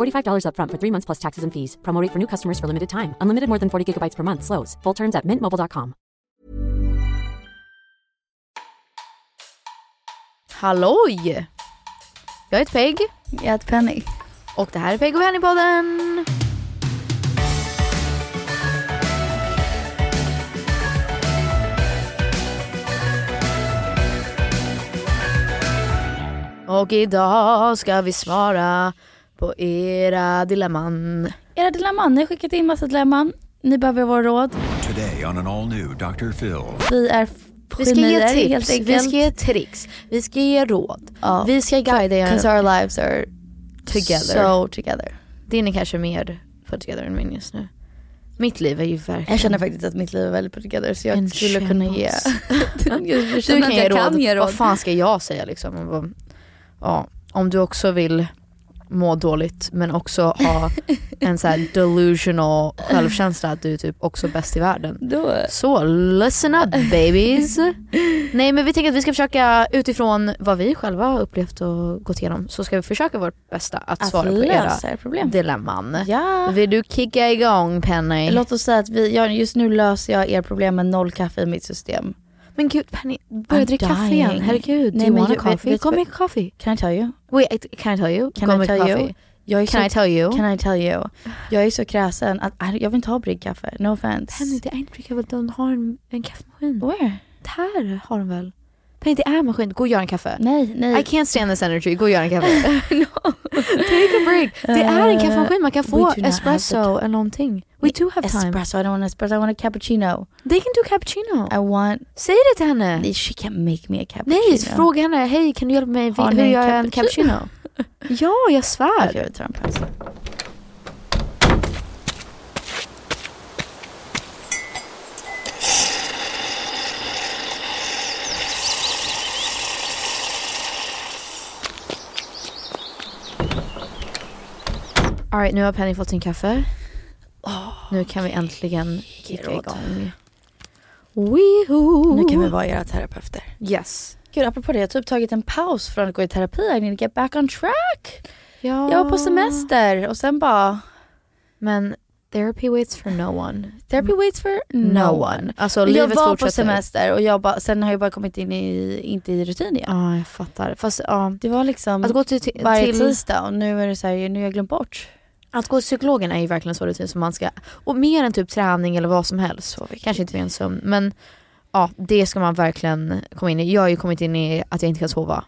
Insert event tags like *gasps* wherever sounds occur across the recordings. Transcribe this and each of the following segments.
$45 upfront for three months plus taxes and fees. Promo rate for new customers for limited time. Unlimited more than 40 gigabytes per month. Slows. Full terms at mintmobile.com. Halloj! Jag heter Peg Jag heter Penny. och det här är Peg och Penny-podden. Och idag ska vi svara på era dilemman. Era dilemman, ni har skickat in massa dilemman. Ni behöver våra råd. Today on an all new Dr. Phil. Vi är Vi ska ge tips, vi ska ge tricks, vi ska ge råd. Ja. Vi ska guida er. Because our lives are Together. so together. Din är kanske mer put together än min just nu. Mitt liv är ju verkligen... Jag känner faktiskt att mitt liv är väldigt put together så jag En skulle kunna ge... *laughs* Du kan ge råd. kan ge råd. Vad fan ska jag säga liksom? Ja, om du också vill må dåligt men också ha *laughs* en så här delusional självkänsla att du är typ också bäst i världen. Då, Så listen up babies. *laughs* Nej men vi tänker att vi ska försöka utifrån vad vi själva har upplevt och gått igenom så ska vi försöka vårt bästa att, att svara på era problem. dilemman. Ja. Vill du kicka igång Penny? Låt oss säga att vi, just nu löser jag er problem med noll kaffe i mitt system. Men gud Penny, börja dricka kaffe igen. Herregud, Nej, do you want a coffee? vet Go vad- make coffee. Can I tell you? Wait, can I tell you? Can Go I tell coffee. you? Jag är Can så, I tell you? Can I tell you? Jag är så kräsen att jag vill inte ha bryggkaffe. No offense. Penny, det är inte brukar de har en, en kaffemaskin. Where? Här har de väl? Penny, det är en maskin. Gå och gör en kaffe. Nej, nej. I can't stand this energy. Gå och gör en kaffe. *laughs* *laughs* Take a break. Det är en kaffemaskin. Man kan få espresso eller någonting. We do have time. Espresso, I don't want espresso, I want a cappuccino. They can do cappuccino. I want... Säg det till henne. She can't make me a cappuccino. Nej, fråga henne. Hej, kan du hjälpa mig? Hur gör jag en cappuccino? ja, jag svär. Tar en paus. Alright, nu har Penny fått sin kaffe. nu kan vi äntligen kicka igång. Weehoo. Nu kan vi vara era terapeuter. Yes. Gud, apropå det, jag har typ tagit en paus från att gå i terapi. I need to get back on track. Ja. Jag var på semester och sen bara... Men therapy waits for no one. Therapy waits for No one. Alltså jag livet var fortsätter. på semester och jag bara, sen har jag bara kommit in i, inte i rutin igen. Ja, jag fattar. Fast ja. Det var liksom Att gå till, till, varje till tisdag och nu är det så här, nu har jag glömt bort. Att gå till psykologen är ju verkligen så rutin som man ska, och mer än typ träning eller vad som helst. Kanske inte mer än sömn. Men ja, det ska man verkligen komma in i. Jag har ju kommit in i att jag inte kan sova.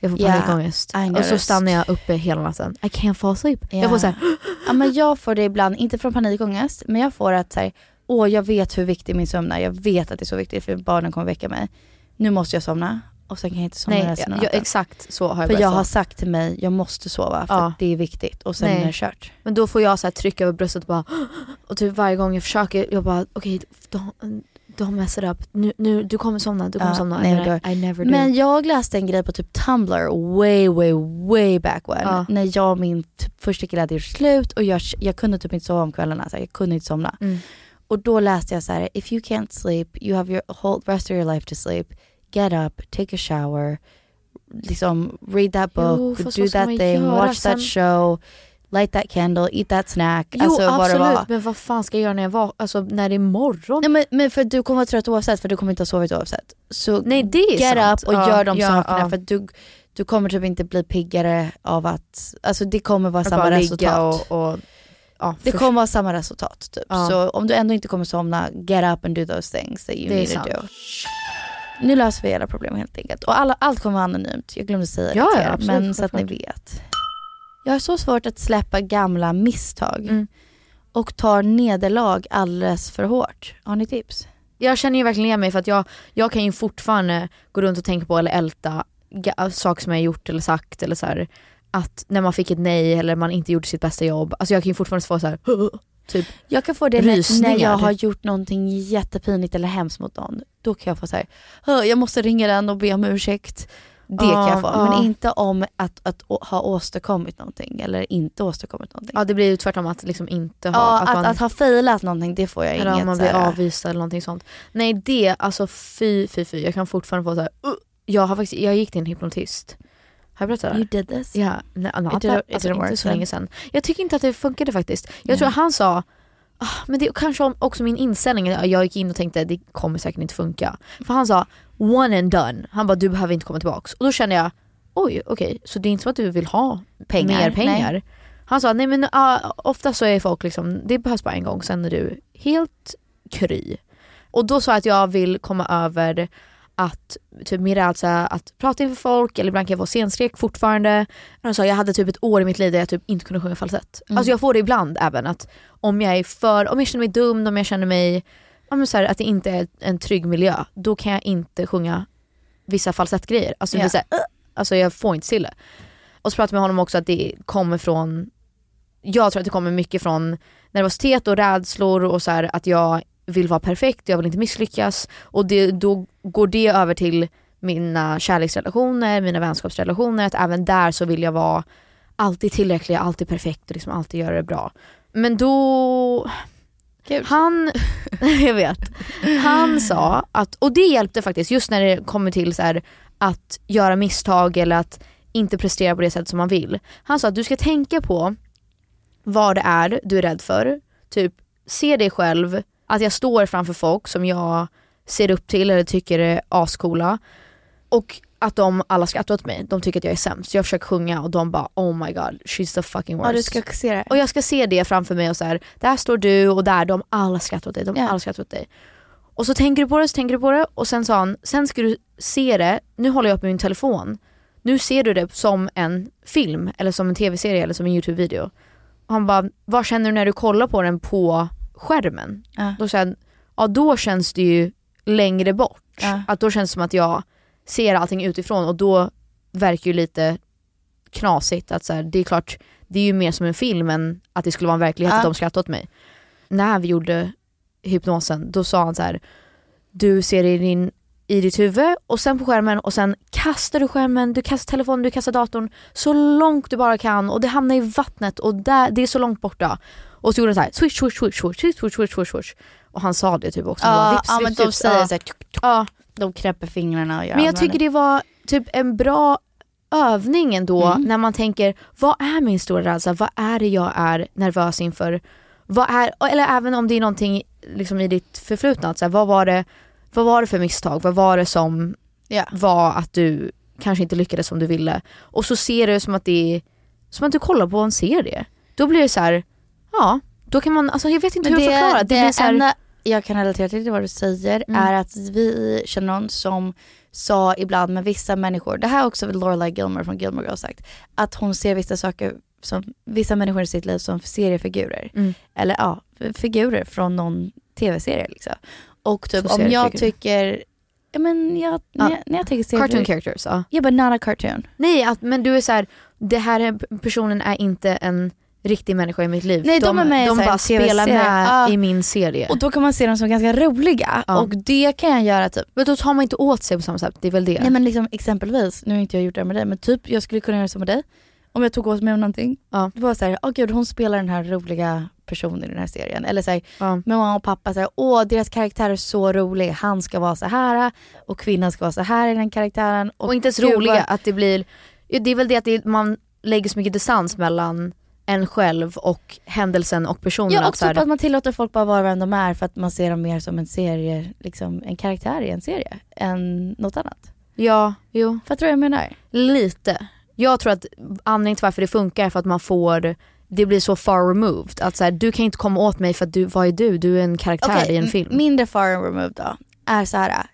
Jag får Yeah, panikångest. I och så stannar jag uppe hela natten. I can't fall asleep. Ja. Jag får såhär, *gasps* Ja, men jag får det ibland, inte från panikångest, men jag får att så här, åh jag vet hur viktig min sömn är. Jag vet att det är så viktigt för barnen kommer väcka mig. Nu måste jag somna och sen kan jag inte somna nej, resten av jag, natten. exakt så har jag För jag har sagt till mig, jag måste sova för Ja. att det är viktigt och sen Nej. är det kört. Men då får jag så här trycka över bröstet och bara *gasps* och typ varje gång jag försöker, jag bara okej, okay, don't mess it up. Nu, nu, du kommer somna, du kommer Ja, somna. nej, Men då- I, I never do. Men jag läste en grej på typ Tumblr way way way back when. Ja. När jag och min typ, första kille hade gjort slut och jag, jag kunde typ inte sova om kvällarna. Så här, jag kunde inte somna. Mm. Och då läste jag så här: if you can't sleep, you have your whole rest of your life to sleep. Get up, take a shower, liksom read that book, Jo, do vad that thing, watch sen? that show, light that candle, eat that snack. Jo alltså vad absolut var. men vad fan ska jag göra när, jag var, alltså, när det är morgon? Nej, men, men för du kommer vara trött oavsett för du kommer inte ha sovit oavsett. Så Nej det är get sant. up och Ja, gör de ja, sakerna ja. för du, du kommer typ inte bli piggare av att, alltså det kommer vara Att samma resultat. och, och ja, det för- kommer vara samma resultat typ. Så om du ändå inte kommer somna, get up and do those things that you Det need to do. Nu löser vi alla problem helt enkelt. Och alla, allt kommer vara anonymt, jag glömde säga Ja, det till er, absolut, men så att ni vet. Jag har så svårt att släppa gamla misstag Mm. och tar nederlag alldeles för hårt. Har ni tips? Jag känner ju verkligen igen mig för att jag, jag kan ju fortfarande gå runt och tänka på eller älta saker som jag gjort eller sagt eller så här, att när man fick ett nej eller man inte gjorde sitt bästa jobb. Alltså jag kan ju fortfarande få så här, *gasps* typ Jag kan få det när, när jag har gjort någonting jättepinligt eller hemskt mot någon. Då kan jag få säga, jag måste ringa den och be om ursäkt. Det Ja, kan jag få, ja. men inte om att, att ha åstadkommit någonting eller inte åstadkommit någonting. Ja det blir ju tvärtom att liksom inte ha, Ja, att, att, man, att ha failat någonting det får jag eller inget om man blir avvisad eller någonting sånt. Nej det, alltså fy fy fy, jag kan fortfarande få så här, uh, jag har faktiskt, jag gick till en hypnotist. Har jag berättat det? You did this? Ja, nej, not It that, it alltså, inte så länge sedan. Jag tycker inte att det funkade faktiskt. Jag Nej. tror han sa, ah, men det är kanske också min inställning, jag gick in och tänkte det kommer säkert inte funka. För han sa one and done, han bara du behöver inte komma tillbaks. Och då kände jag, oj okej, så det är inte som att du vill ha Pengar, mer pengar. nej. Han sa, nej men uh, ofta så är folk liksom, det behövs bara en gång, sen är du helt kry. Och då sa jag att jag vill komma över att typ min rädsla att prata inför folk eller ibland kan jag få scenskräck fortfarande. Sa jag hade typ ett år i mitt liv där jag typ inte kunde sjunga falsett. Mm. Alltså jag får det ibland även att om jag är för, om jag känner mig dum, om jag känner mig, men så här, att det inte är en trygg miljö, då kan jag inte sjunga vissa falsettgrejer. Alltså, så här, alltså jag får inte till det. Och så pratade jag med honom också att det kommer från, jag tror att det kommer mycket från nervositet och rädslor och så här, att jag vill vara perfekt, jag vill inte misslyckas. Och det, då går det över till mina kärleksrelationer, mina vänskapsrelationer, att även där så vill jag vara alltid tillräcklig, alltid perfekt och liksom alltid göra det bra. Men då, Gud. han, *laughs* *laughs* jag vet, han sa att, och det hjälpte faktiskt just när det kommer till så här, att göra misstag eller att inte prestera på det sätt som man vill. Han sa att du ska tänka på vad det är du är rädd för. Typ, se dig själv, att jag står framför folk som jag ser upp till eller tycker är ascoola. Och att de alla skrattar åt mig, de tycker att jag är sämst. Jag försöker sjunga och de bara oh my god, she's the fucking worst. Ja du ska se det. Och jag ska se det framför mig och så här, där står du och där, de alla skrattar åt dig, de Ja. alla skrattar åt dig. Och så tänker du på det, så tänker du på det och sen sa han, sen ska du se det, nu håller jag upp min telefon, nu ser du det som en film eller som en tv-serie eller som en YouTube-video. Och han bara, vad känner du när du kollar på den på skärmen? Ja. Då säger han, ja då känns det ju längre bort. Ja. Att då känns det som att jag ser allting utifrån och då verkar ju lite knasigt att så här, det är klart, det är ju mer som en film än att det skulle vara en verklighet Ja. att de skrattar åt mig. När vi gjorde hypnosen, då sa han så här, du ser i, din, i ditt huvud och sen på skärmen och sen kastar du skärmen, du kastar telefonen, du kastar datorn så långt du bara kan och det hamnar i vattnet och där, det är så långt borta. Och så gjorde han så här, swish, swish, swish, swish, swish, swish, swish, swish, swish. Och han sa det typ också. bara, Ja, vips, ja men vips, de vips. säger Ja. såhär, Ja. de knäpper fingrarna och gör Men jag tycker det var typ en bra övning ändå Mm. när man tänker, vad är min stora rädsla? Vad är det jag är nervös inför? Vad är, eller även om det är någonting liksom i ditt förflutna, så här, vad, var det, vad var det för misstag? Vad var det som Ja. var att du kanske inte lyckades som du ville? Och så ser du som att det är som att du kollar på en serie. Då blir det så här, ja, då kan man, alltså jag vet inte Men hur att förklara. Det, det blir så här, enda jag kan relatera till vad du säger Mm. är att vi känner någon som sa ibland med vissa människor, det här har också Lorelai Gilmer från Gilmore Girls sagt, att hon ser vissa saker som vissa människor i sitt liv som seriefigurer. Mm. Eller ja, figurer från någon tv-serie liksom. Och typ om jag tycker, ja men jag, Ja. när, jag, när jag tänker cartoon seriefigurer, characters, ja. ja but not a cartoon. Nej, att, men du är så här, det här är, personen är inte en riktig människa i mitt liv. Nej, de är med de bara spelar med Ja. i min serie. Och då kan man se dem som ganska roliga Ja. och det kan jag göra typ men då tar man inte åt sig på samma sätt, det är väl det. Nej men liksom exempelvis, nu har inte jag gjort det med dig men typ jag skulle kunna göra så med dig. om jag tog åt mig av någonting. Ja. Det var såhär, åh gud hon spelar den här roliga personen i den här serien. Eller såhär, Ja. med mamma och pappa, såhär, åh deras karaktär är så rolig. Han ska vara så här och kvinnan ska vara så här i den karaktären. Och inte ens roliga, vad- att det blir, det är väl det att det, man lägger så mycket distans mellan en själv och händelsen och personen. Ja och typ att man tillåter folk bara vara vem de är för att man ser dem mer som en serie, liksom en karaktär i en serie än något annat. ja, jo. Fattar du vad jag menar? Lite. Jag tror att anledningen till varför det funkar är för att man får, det blir så far removed. Att så här, du kan inte komma åt mig för att du, vad är du? Du är en karaktär Okej, i en film. Mindre far and remove då, är så här.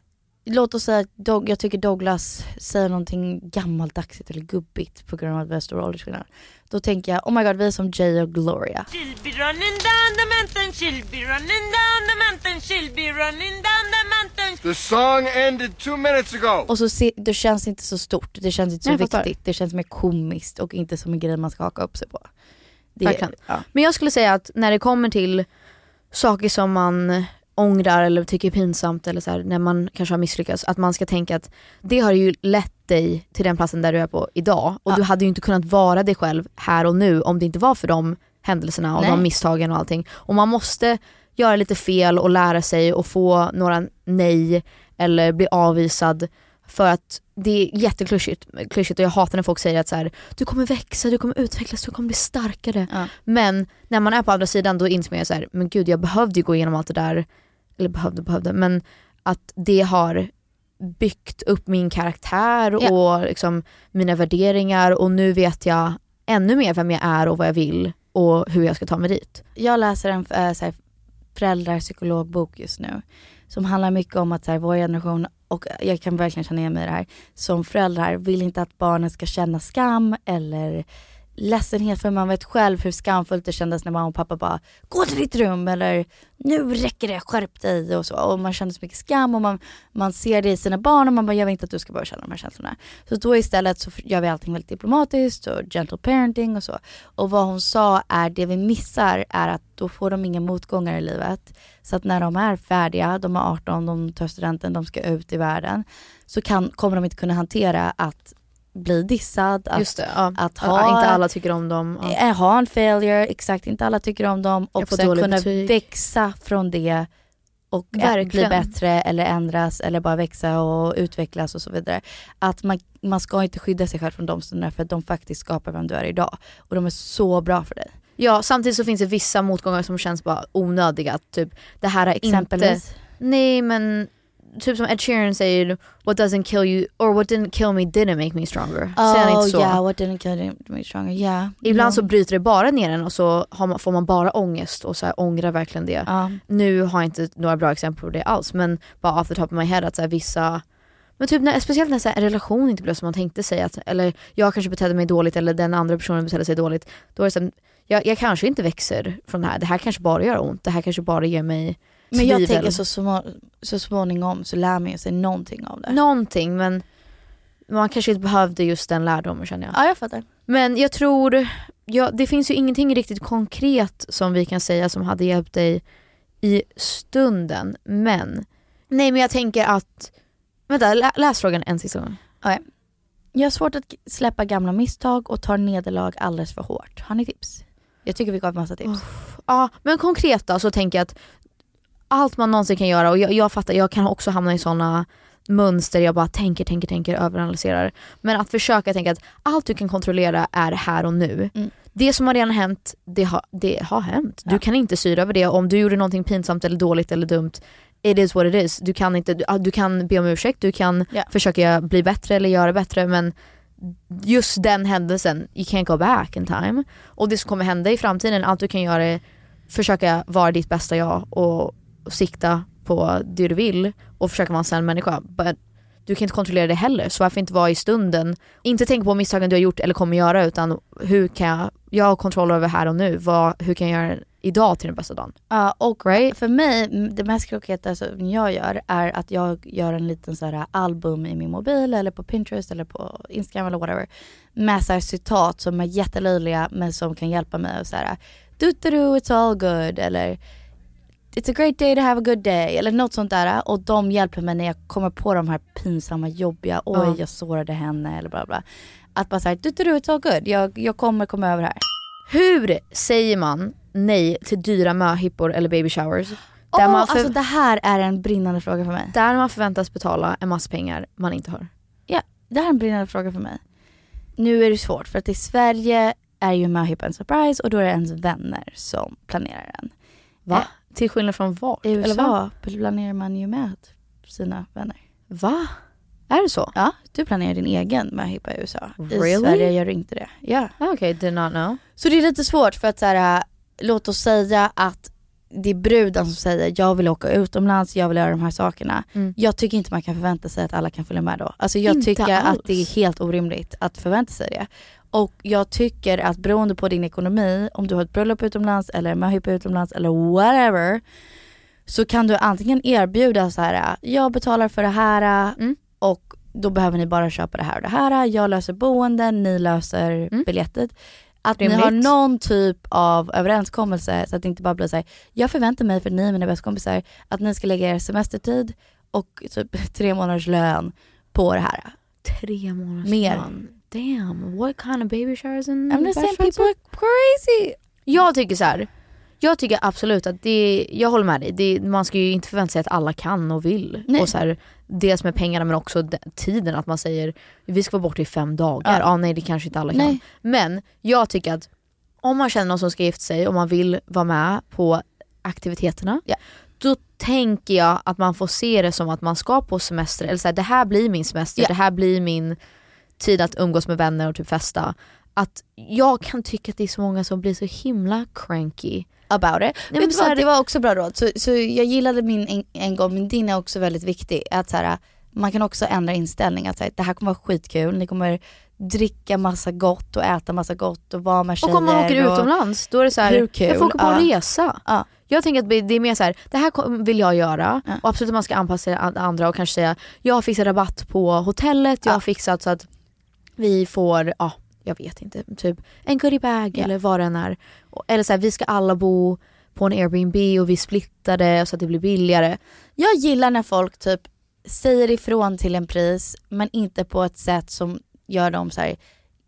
Låt oss säga att Dog, jag tycker Douglas säger någonting gammaldagsigt eller gubbigt på grund av att vi har stor åldersskillnad. Då tänker jag, oh my god vi är som Jay och Gloria. She'll be running down the mountain, she'll be running down the mountain, she'll be running down the mountain. The song ended two minutes ago. Och så se, det känns inte så stort, det känns inte så fattar. viktigt, det känns mer komiskt och inte som en grej man ska haka upp sig på. Det, Verkligen. Ja. Men jag skulle säga att när det kommer till saker som man ångrar eller tycker är pinsamt eller så här, när man kanske har misslyckats, att man ska tänka att det har ju lett dig till den platsen där du är på idag och Ja. du hade ju inte kunnat vara dig själv här och nu om det inte var för de händelserna och Nej. de misstagen och allting. Och man måste göra lite fel och lära sig och få några nej eller bli avvisad för att det är jätteklyschigt klyschigt och jag hatar när folk säger att så här, du kommer växa, du kommer utvecklas, du kommer bli starkare. Ja. Men när man är på andra sidan då inser man ju så här, men gud jag behövde ju gå igenom allt det där, eller behövde behövde, men att det har byggt upp min karaktär och liksom mina värderingar och nu vet jag ännu mer vem jag är och vad jag vill och hur jag ska ta mig dit. Jag läser en äh, så här, föräldrapsykologbok just nu. Som handlar mycket om att så här, vår generation, och jag kan verkligen känna igen mig i det här, som föräldrar vill inte att barnen ska känna skam eller ledsenhet för man vet själv hur skamfullt det kändes när mamma och pappa bara gå till ditt rum eller nu räcker det, skärp dig och så. Och man känner så mycket skam och man, man ser det i sina barn och man bara jag vill inte att du ska börja känna de här känslorna. Så då istället så gör vi allting väldigt diplomatiskt och gentle parenting och så. Och vad hon sa är det vi missar är att då får de inga motgångar i livet. Så att när de är färdiga, de är 18, de tar studenten, de ska ut i världen. Så kan, kommer de inte kunna hantera att bli dissad, att, det, ja. att Ja, ha, inte alla tycker om dem. Ja. eh, ha en failure, exakt, inte alla tycker om dem och sen kunna betyg. växa från det och eh, bli Verkligen. bättre eller ändras eller bara växa och utvecklas och så vidare. Att man, man ska inte skydda sig själv från de stunderna för att de faktiskt skapar vem du är idag. Och de är så bra för dig. Ja samtidigt så finns det vissa motgångar som känns bara onödiga. Typ det här är inte... Exempelvis. Nej men typ som Ed Sheeran säger what doesn't kill you or what didn't kill me didn't make me stronger. Säger han inte så? Oh yeah, what didn't kill me stronger, yeah. Ibland så Ja. bryter det bara ner en och så man, får man bara ångest och så här, ångrar verkligen det. Ja. Nu har jag inte några bra exempel på det alls men bara off the top of my head att så här, vissa men typ när, speciellt när så här, en relation inte blev som man tänkte sig, att, eller jag kanske betedde mig dåligt eller den andra personen betedde sig dåligt. Då är det så här, jag, jag kanske inte växer från det här, det här kanske bara gör ont, det här kanske bara ger mig Men jag tänker så, små, så småningom så lär man sig någonting av det. Någonting men man kanske inte behövde just den lärdomen känner jag. Ja jag fattar. Men jag tror, ja, det finns ju ingenting riktigt konkret som vi kan säga som hade hjälpt dig i stunden. Men, nej men jag tänker att, vänta lä, läs frågan en sista gång. Jag har svårt att släppa gamla misstag och tar nederlag alldeles för hårt. Har ni tips? Jag tycker vi gav massa tips. Ja men konkret då så tänker jag att allt man någonsin kan göra och jag, jag fattar, jag kan också hamna i sådana mönster jag bara tänker, tänker, tänker, överanalyserar. Men att försöka tänka att allt du kan kontrollera är här och nu. Mm. Det som har redan hänt, det har, det har hänt. Du Ja. kan inte styra över det. Om du gjorde någonting pinsamt eller dåligt eller dumt, it is what it is. Du kan, inte, du, du kan be om ursäkt, du kan Ja. försöka bli bättre eller göra bättre men just den händelsen, you can't go back in time. Och det som kommer hända i framtiden, allt du kan göra är försöka vara ditt bästa jag och sikta på det du vill och försöka vara en sann människa. But du kan inte kontrollera det heller, så varför inte vara i stunden? Inte tänka på misstagen du har gjort eller kommer göra utan hur kan jag, jag har kontroll över här och nu, vad, hur kan jag göra idag till den bästa dagen? Ja, och Right? för mig, det mest konkreta som jag gör är att jag gör en liten så här album i min mobil eller på Pinterest eller på Instagram eller whatever. Med så här citat som är jättelöjliga men som kan hjälpa mig att såhär du du du it's all good eller It's a great day to have a good day eller något sånt där och de hjälper mig när jag kommer på de här pinsamma jobbiga, oj Ja. jag sårade henne eller bla bla. Att bara såhär, du du it's all good, jag, jag kommer komma över här. Hur säger man nej till dyra möhippor eller baby showers? Där, man för, alltså det här är en brinnande fråga för mig. där man förväntas betala en massa pengar man inte har. Ja, det här är en brinnande fråga för mig. Nu är det svårt för att i Sverige är ju möhippa en surprise och då är det ens vänner som planerar den. Va? Till skillnad från vart? I? USA planerar man ju med sina vänner. Va? Är det så? Ja, du planerar din egen möhippa i USA. I Really? Sverige gör du inte det. Ja. Ah, Okej, did not know. Så det är lite svårt för att så här, låt oss säga att det är bruden som säger jag vill åka utomlands, jag vill göra de här sakerna. Mm. Jag tycker inte man kan förvänta sig att alla kan följa med då. Alltså jag Inte tycker alls. att det är helt orimligt att förvänta sig det. Och jag tycker att beroende på din ekonomi, om du har ett bröllop utomlands eller en möhippa utomlands eller whatever. Så kan du antingen erbjuda så här, jag betalar för det här Mm. och då behöver ni bara köpa det här och det här. Jag löser boenden, ni löser Mm. biljettet. Att ni Rimligt. har någon typ av överenskommelse så att det inte bara blir så här, jag förväntar mig för ni är mina bästa kompisar att ni ska lägga er semestertid och typ *laughs* tre månaders lön på det här. Tre månaders Mer. lön. Damn, what kind of baby showers and I'm just saying people are crazy. Jag tycker så här. Jag tycker absolut att det, jag håller med dig, det, man ska ju inte förvänta sig att alla kan och vill. Nej. Och så här, dels med pengarna men också de, tiden, att man säger vi ska vara borta i fem dagar. Ja. Ja. nej det kanske inte alla kan. Nej. Men jag tycker att om man känner någon som ska gifta sig och man vill vara med på aktiviteterna, Ja. då tänker jag att man får se det som att man ska på semester, eller så här, det här blir min semester, Ja. det här blir min tid att umgås med vänner och typ festa. Att jag kan tycka att det är så många som blir så himla cranky. about it. Nej, men så här- det var också bra råd. Så, så jag gillade min en, en gång, men din är också väldigt viktig. Att så här, man kan också ändra inställning. Att så här, det här kommer vara skitkul, ni kommer dricka massa gott och äta massa gott och vara med tjejer. Och om man åker och, utomlands då är det så här, jag får åka på en Ja. resa. Ja. Jag tänker att det är mer så här, det här vill jag göra Ja. och absolut att man ska anpassa sig till andra och kanske säga jag har fixat rabatt på hotellet, jag Ja. har fixat så att vi får, ja jag vet inte, typ en goodiebag Ja. eller vad det än är. Eller så här, vi ska alla bo på en Airbnb och vi splittar det så att det blir billigare. Jag gillar när folk typ säger ifrån till en pris men inte på ett sätt som gör dem så här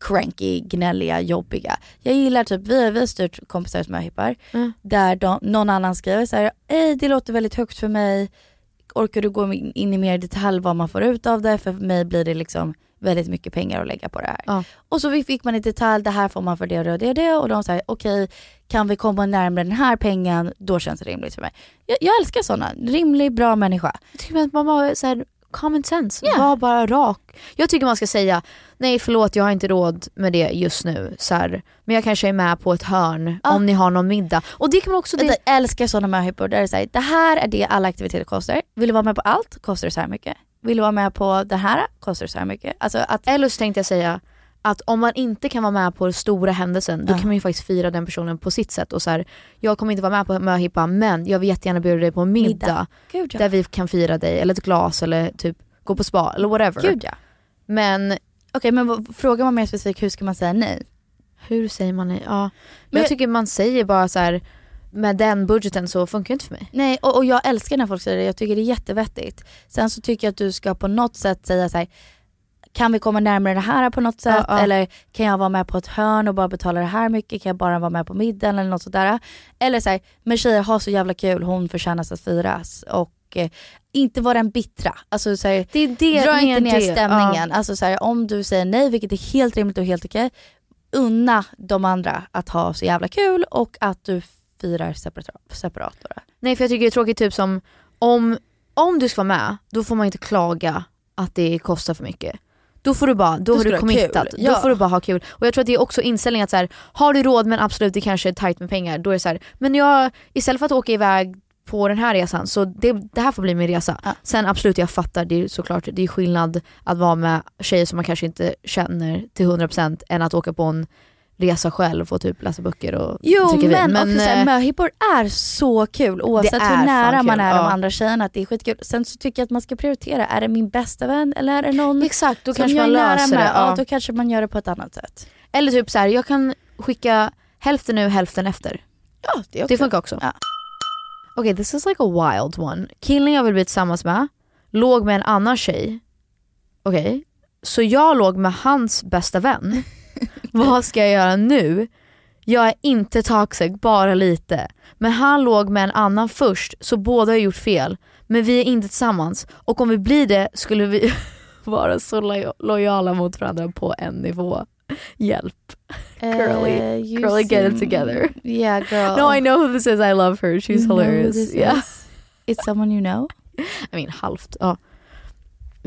cranky, gnälliga, jobbiga. Jag gillar typ, vi vi har styrt kompisar som möhippar Mm. där de, någon annan skriver så här, Ej, det låter väldigt högt för mig, orkar du gå in i mer detalj vad man får ut av det? För mig blir det liksom väldigt mycket pengar att lägga på det här. Ja. Och så fick man i detalj, det här får man för det och det och det och det och de säger okej, kan vi komma närmare den här pengen, då känns det rimligt för mig. Jag, jag älskar sådana, rimlig, bra människa. Jag tycker att man bara så här, common sense, Ja. var bara rak. Jag tycker man ska säga nej förlåt jag har inte råd med det just nu. Så här, men jag kanske är med på ett hörn Ja. om ni har någon middag. Och det kan man också... Det, Jag älskar sådana möhippor där det är så här, det här är det alla aktiviteter kostar. Vill du vara med på allt kostar det så här mycket. Vill du vara med på det här kostar det så här mycket. Alltså att, eller så tänkte jag säga att om man inte kan vara med på den stora händelsen då Ja. kan man ju faktiskt fira den personen på sitt sätt. Och så här, jag kommer inte vara med på möhippa men jag vill jättegärna bjuda dig på en middag, Middag. gud ja. där vi kan fira dig eller ett glas eller typ gå på spa eller whatever. Gud ja. Men Okej men vad- frågar man mer specifikt, hur ska man säga nej? hur säger man nej? Ja. Men jag- tycker man säger bara så här med den budgeten så funkar det inte för mig. Nej och, och jag älskar när folk säger det, jag tycker det är jättevettigt. Sen så tycker jag att du ska på något sätt säga så här. kan vi komma närmare det här på något sätt? Ja, ja. Eller kan jag vara med på ett hörn och bara betala det här mycket? Kan jag bara vara med på middagen eller något sådär? Eller så här, men tjejer har så jävla kul, hon förtjänas att firas. Och eh, inte vara den bittra. Alltså så här, Det är det, dra inte ner det. stämningen. Alltså så här, om du säger nej, vilket är helt rimligt och helt okej, unna de andra att ha så jävla kul och att du firar separat. separat då. Nej för jag tycker det är tråkigt typ som om, om du ska vara med, då får man inte klaga att det kostar för mycket. Då får du bara, då, Då har du du committat, ja. då får du bara ha kul. Och jag tror att det är också inställningen att så här, har du råd men absolut det kanske är tajt med pengar, då är det så här, men jag, istället för att åka iväg på den här resan, så det, det här får bli min resa. Ja. Sen absolut jag fattar, det är såklart det är skillnad att vara med tjejer som man kanske inte känner till 100% än att åka på en resa själv och typ läsa böcker och Jo dricka men, vin. också så här, eh, möhippor är så kul oavsett hur nära man kul, är de ja. andra tjejerna. Att det är skitkul. Sen så tycker jag att man ska prioritera, är det min bästa vän eller är det någon Exakt, då som kanske jag man är nära löser med? det. Ja. Ja. då kanske man gör det på ett annat sätt. Eller typ så här, jag kan skicka hälften nu, hälften efter. Ja det också. Det funkar också. Ja. Okej, this is like a wild one. Killen jag vill bli tillsammans med låg med en annan tjej. Okej. så jag låg med hans bästa vän. Vad ska jag göra nu? Jag är inte toxic, bara lite. Men han låg med en annan först så båda har gjort fel. Men vi är inte tillsammans och om vi blir det skulle vi *laughs* vara så lo- lojala mot varandra på en nivå. Hjälp. Curly. Eh, you Curly get it together. Yeah girl. No I know who this is, I love her, she's You hilarious. Yeah. is? It's someone you know? *laughs* I mean halvt. Ja.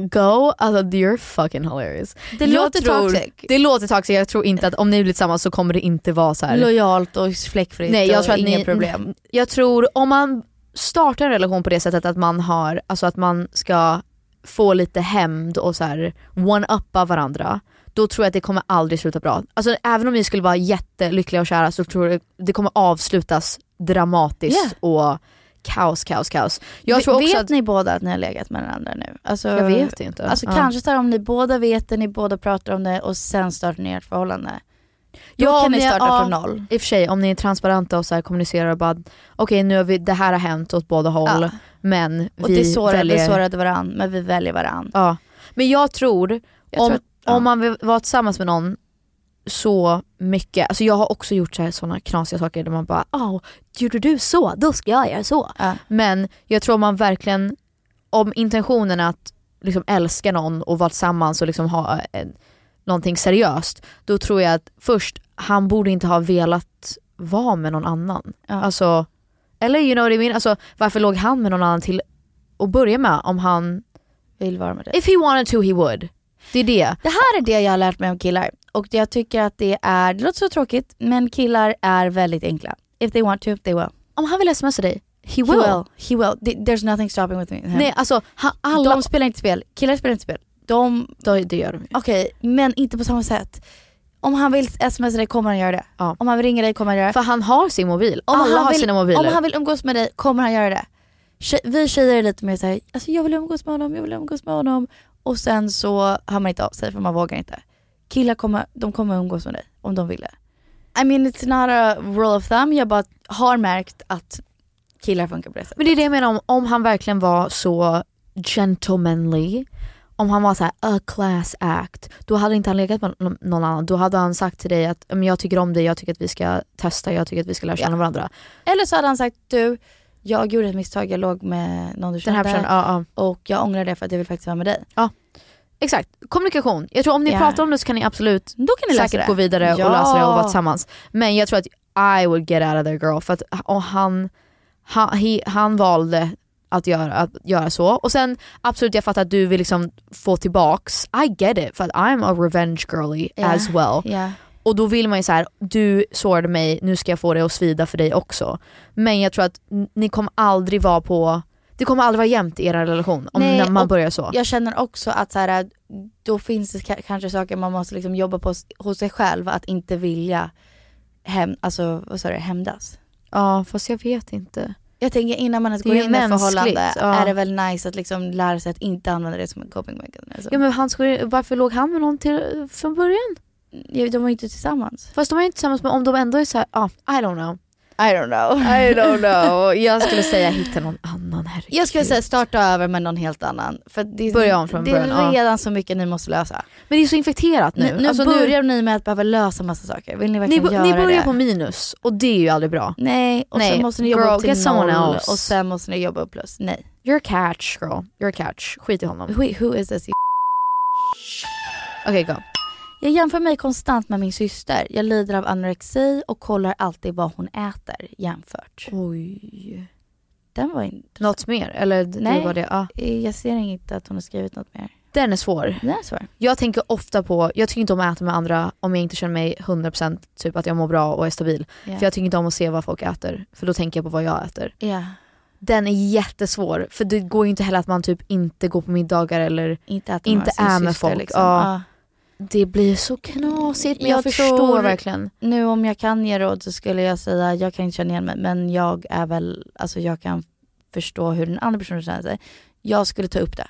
Go, alltså you're fucking hilarious. Det Jag låter tror, toxic. Det låter toxic, jag tror inte att om ni blir tillsammans så kommer det inte vara så här. Lojalt och fläckfritt Nej jag och tror att inga ni, problem. Jag tror om man startar en relation på det sättet att man har, alltså att man ska få lite hämnd och så här one-uppa varandra. Då tror jag att det kommer aldrig sluta bra. Alltså även om ni skulle vara jättelyckliga och kära så tror jag det kommer avslutas dramatiskt och kaos, kaos, kaos. Jag tror också vet att, ni båda att ni har legat med varandra nu? Alltså, jag vet inte. Alltså Ja. kanske så här, om ni båda vet det, ni båda pratar om det och sen startar ni ert förhållande. Då Ja, kan ni starta ja. från noll. I och för sig om ni är transparenta och så här kommunicerar och bara okej nu har vi, det här har hänt åt båda håll Ja. men Och vi det sårade, väljer... vi sårade varandra men vi väljer varandra. Ja. Men jag tror, Jag om, tror att- om man vill vara tillsammans med någon så mycket, alltså jag har också gjort så såna knasiga saker där man bara oh, gjorde du så, då ska jag göra så. Ja. Men jag tror man verkligen, om intentionen är att liksom älska någon och vara tillsammans och liksom ha en, någonting seriöst, då tror jag att först, han borde inte ha velat vara med någon annan. Ja. Alltså, eller you know what I mean? Alltså, varför låg han med någon annan till att börja med om han, Vill vara med dig. if he wanted to he would. Det är det. Det här är det jag har lärt mig om killar och jag tycker att det är, det låter så tråkigt men killar är väldigt enkla. If they want to, they will. Om han vill smsa dig, he will. He will. He will. Th- There's nothing stopping with him. Nej alltså han, alla, De spelar inte spel, killar spelar inte spel. De, de, det gör de ju. okej, men inte på samma sätt. Om han vill smsa dig kommer han göra det. Ja. Om han vill ringa dig kommer han göra det. För han har sin mobil, Om alla han har vill, sina mobiler. Om han vill umgås med dig kommer han göra det. Vi tjejer är lite mer såhär, alltså jag vill umgås med honom, jag vill umgås med honom. Och sen så hör man inte av sig för man vågar inte. Killar kommer, de kommer umgås med dig om de vill det. I mean it's not a rule of thumb, jag bara har märkt att killar funkar på det sättet. Men det är det jag menar om, om han verkligen var så gentlemanly, om han var så här a class act, då hade inte han legat med någon- annan. Då hade han sagt till dig att "Men jag tycker om dig, jag tycker att vi ska testa, jag tycker att vi ska lära känna Ja. varandra. Eller så hade han sagt, du, jag gjorde ett misstag, jag låg med någon du Den här kände personen, ja, ja. och jag ångrar det för att jag vill faktiskt vara med dig. Exakt, kommunikation. Jag tror om ni Ja. pratar om det så kan ni absolut Då kan ni säkert gå vidare Ja. och lösa det och vara tillsammans. Men jag tror att I would get out of there girl för att och han, han, he, han valde att göra, att göra så. Och sen absolut jag fattar att du vill liksom få tillbaks, I get it för att I'm a revenge girly Ja. as well. Ja. Och då vill man ju så här: du sårade mig, nu ska jag få det att svida för dig också. Men jag tror att ni kommer aldrig vara på, det kommer aldrig vara jämnt i er relation om Nej, man börjar så. Jag känner också att så här, då finns det ka- kanske saker man måste liksom jobba på hos sig själv, att inte vilja hem, alltså, vad sa du, hämnas. Ja fast jag vet inte. Jag tänker innan man ens går ju in i ett förhållande ja. är det väl nice att liksom lära sig att inte använda det som en coping mechanism. Ja men han skulle, varför låg han med någon till, från början? Ja, de var ju inte tillsammans. Fast de är inte tillsammans men om de ändå är såhär, ah, I don't know. I don't know. I don't know. *laughs* Jag skulle säga hitta någon annan, herregud. Jag skulle säga starta över med någon helt annan. För det, är- Börja om från det början, är ja. redan så mycket ni måste lösa. Men det är så infekterat nu. Nu, nu Alltså, börjar ni med att behöva lösa massa saker. Vill ni ni, verkligen bo- göra ni börjar det? på minus och det är ju aldrig bra. Nej, och Nej, sen måste ni jobba girl, upp till noll och sen måste ni jobba upp plus. Nej. You're a catch girl, you're a catch. Skit i honom. Wait, who is this? Okej go. Jag jämför mig konstant med min syster. Jag lider av anorexi och kollar alltid vad hon äter jämfört. Oj. Den var inte... Något mer? Eller det Nej. var det? Ja. Jag ser inte att hon har skrivit något mer. Den är svår. Den är svår. Jag tänker ofta på, jag tycker inte om att äta med andra om jag inte känner mig 100% typ att jag mår bra och är stabil. Ja. För jag tycker inte om att se vad folk äter, för då tänker jag på vad jag äter. Ja, Den är jättesvår, för det går ju inte heller att man typ inte går på middagar eller inte Inte är med folk. Liksom. Ja. Det blir så knasigt. Men jag, Jag förstår verkligen. Nu om jag kan ge råd så skulle jag säga, jag kan inte känna igen mig men jag är väl, alltså jag kan förstå hur den andra personen känner sig. Jag skulle ta upp det.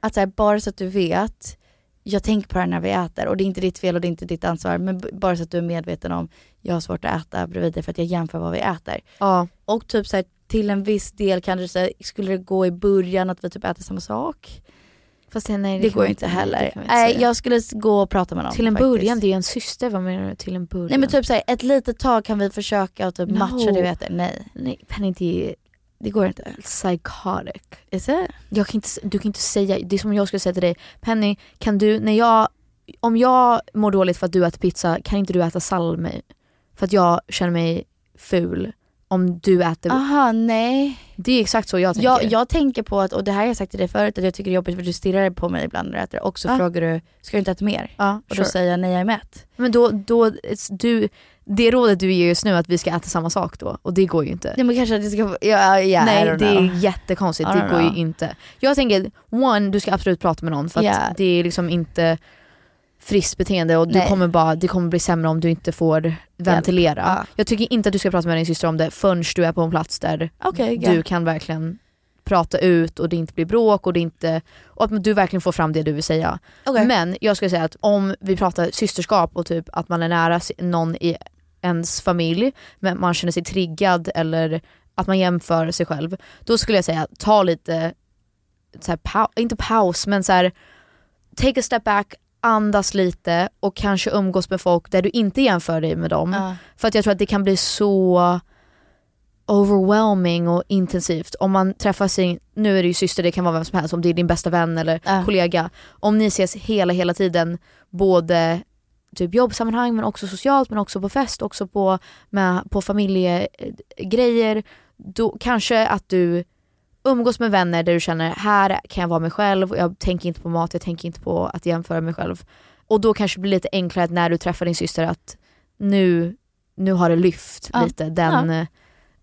Att så här, bara så att du vet, jag tänker på det när vi äter och det är inte ditt fel och det är inte ditt ansvar men bara så att du är medveten om, jag har svårt att äta bredvid dig för att jag jämför vad vi äter. Ja. Och typ så här, till en viss del kanske så här, skulle det gå i början att vi typ äter samma sak. Fast det, nej, Det, kan går ju inte det heller. Nej jag skulle gå och prata med någon. Till en faktiskt. början, det är en syster, vad menar du? Till en början? Nej men typ såhär, ett litet tag kan vi försöka och typ No. matcha det vet Nej, Nej Penny det det går inte. psychotic. Is it? Jag kan inte, du kan inte säga, det är som jag skulle säga till dig, Penny kan du, när jag, om jag mår dåligt för att du äter pizza, kan inte du äta salmi? För att jag känner mig ful om du äter, Aha, nej. det är exakt så jag tänker. Jag, jag tänker på att, och det här har jag sagt till dig förut, att jag tycker det är jobbigt för du stirrar på mig ibland när du äter och så Ja. frågar du, ska du inte äta mer? ja, Och sure. då säger jag nej jag är mätt. Men då, då, du, det rådet du ger just nu att vi ska äta samma sak då, och det går ju inte. Nej men kanske att det ska, ja, yeah, Nej det är jättekonstigt, det går ju know. inte. Jag tänker, one, du ska absolut prata med någon för att Ja. det är liksom inte friskt beteende och du Nej. kommer bara, det kommer bli sämre om du inte får ventilera. Ja. Jag tycker inte att du ska prata med din syster om det förrän du är på en plats där Okej, du ja. kan verkligen prata ut och det inte blir bråk och, det inte, och att du verkligen får fram det du vill säga. Okej. Men jag skulle säga att om vi pratar systerskap och typ att man är nära någon i ens familj, men man känner sig triggad eller att man jämför sig själv, då skulle jag säga ta lite, så här, pau- inte paus men så här, take a step back, andas lite och kanske umgås med folk där du inte jämför dig med dem. Ja. För att jag tror att det kan bli så overwhelming och intensivt. Om man träffar sin, nu är det ju syster, det kan vara vem som helst, om det är din bästa vän eller Ja. kollega. Om ni ses hela, hela tiden, både typ jobbsammanhang men också socialt men också på fest, också på, med, på familjegrejer. Då kanske att du umgås med vänner där du känner här kan jag vara mig själv jag tänker inte på mat, jag tänker inte på att jämföra mig själv. Och då kanske det blir lite enklare när du träffar din syster att nu, nu har det lyft Ja. lite den, ja.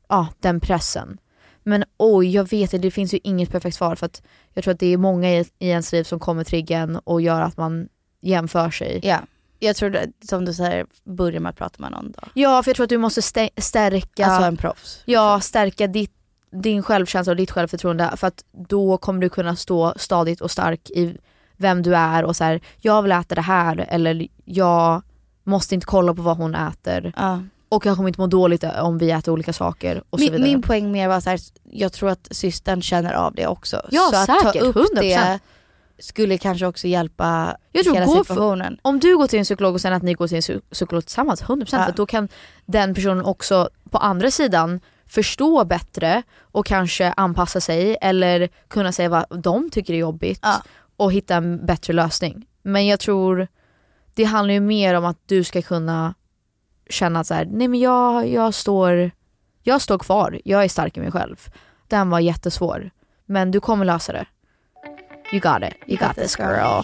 ja, den pressen. Men oj, jag vet inte, det finns ju inget perfekt svar för att jag tror att det är många i, i ens liv som kommer trigga en och gör att man jämför sig. Ja. Jag tror det, som du säger, börja med att prata med någon då. Ja, för jag tror att du måste stä- stärka Alltså en proffs. Ja, stärka ditt, din självkänsla och ditt självförtroende för att då kommer du kunna stå stadigt och stark i vem du är och så här, jag vill äta det här eller jag måste inte kolla på vad hon äter Ja. och jag kommer inte må dåligt om vi äter olika saker och så Min, vidare. min poäng mer var så här, jag tror att systern känner av det också. Ja, så att ta säkert, upp 100%. det skulle kanske också hjälpa Jag tror hela gå för- situationen. Om du går till en psykolog och sen att ni går till en psy- psykolog tillsammans, 100% Ja. för då kan den personen också på andra sidan förstå bättre och kanske anpassa sig eller kunna säga vad de tycker är jobbigt Ja. och hitta en bättre lösning. Men jag tror det handlar ju mer om att du ska kunna känna att så här, nej men jag, jag, står, jag står kvar, jag är stark i mig själv. Den var jättesvår. Men du kommer lösa det. You got it, you got this girl.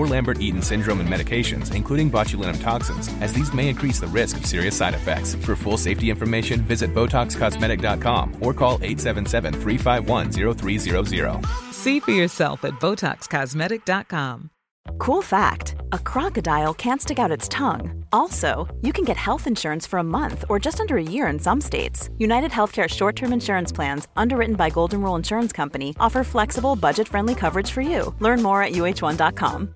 or Lambert Eaton syndrome and medications, including botulinum toxins, as these may increase the risk of serious side effects. For full safety information, visit BotoxCosmetic.com or call 877 351 0300. See for yourself at BotoxCosmetic.com. Cool fact a crocodile can't stick out its tongue. Also, you can get health insurance for a month or just under a year in some states. United Healthcare short term insurance plans, underwritten by Golden Rule Insurance Company, offer flexible, budget friendly coverage for you. Learn more at uh1.com.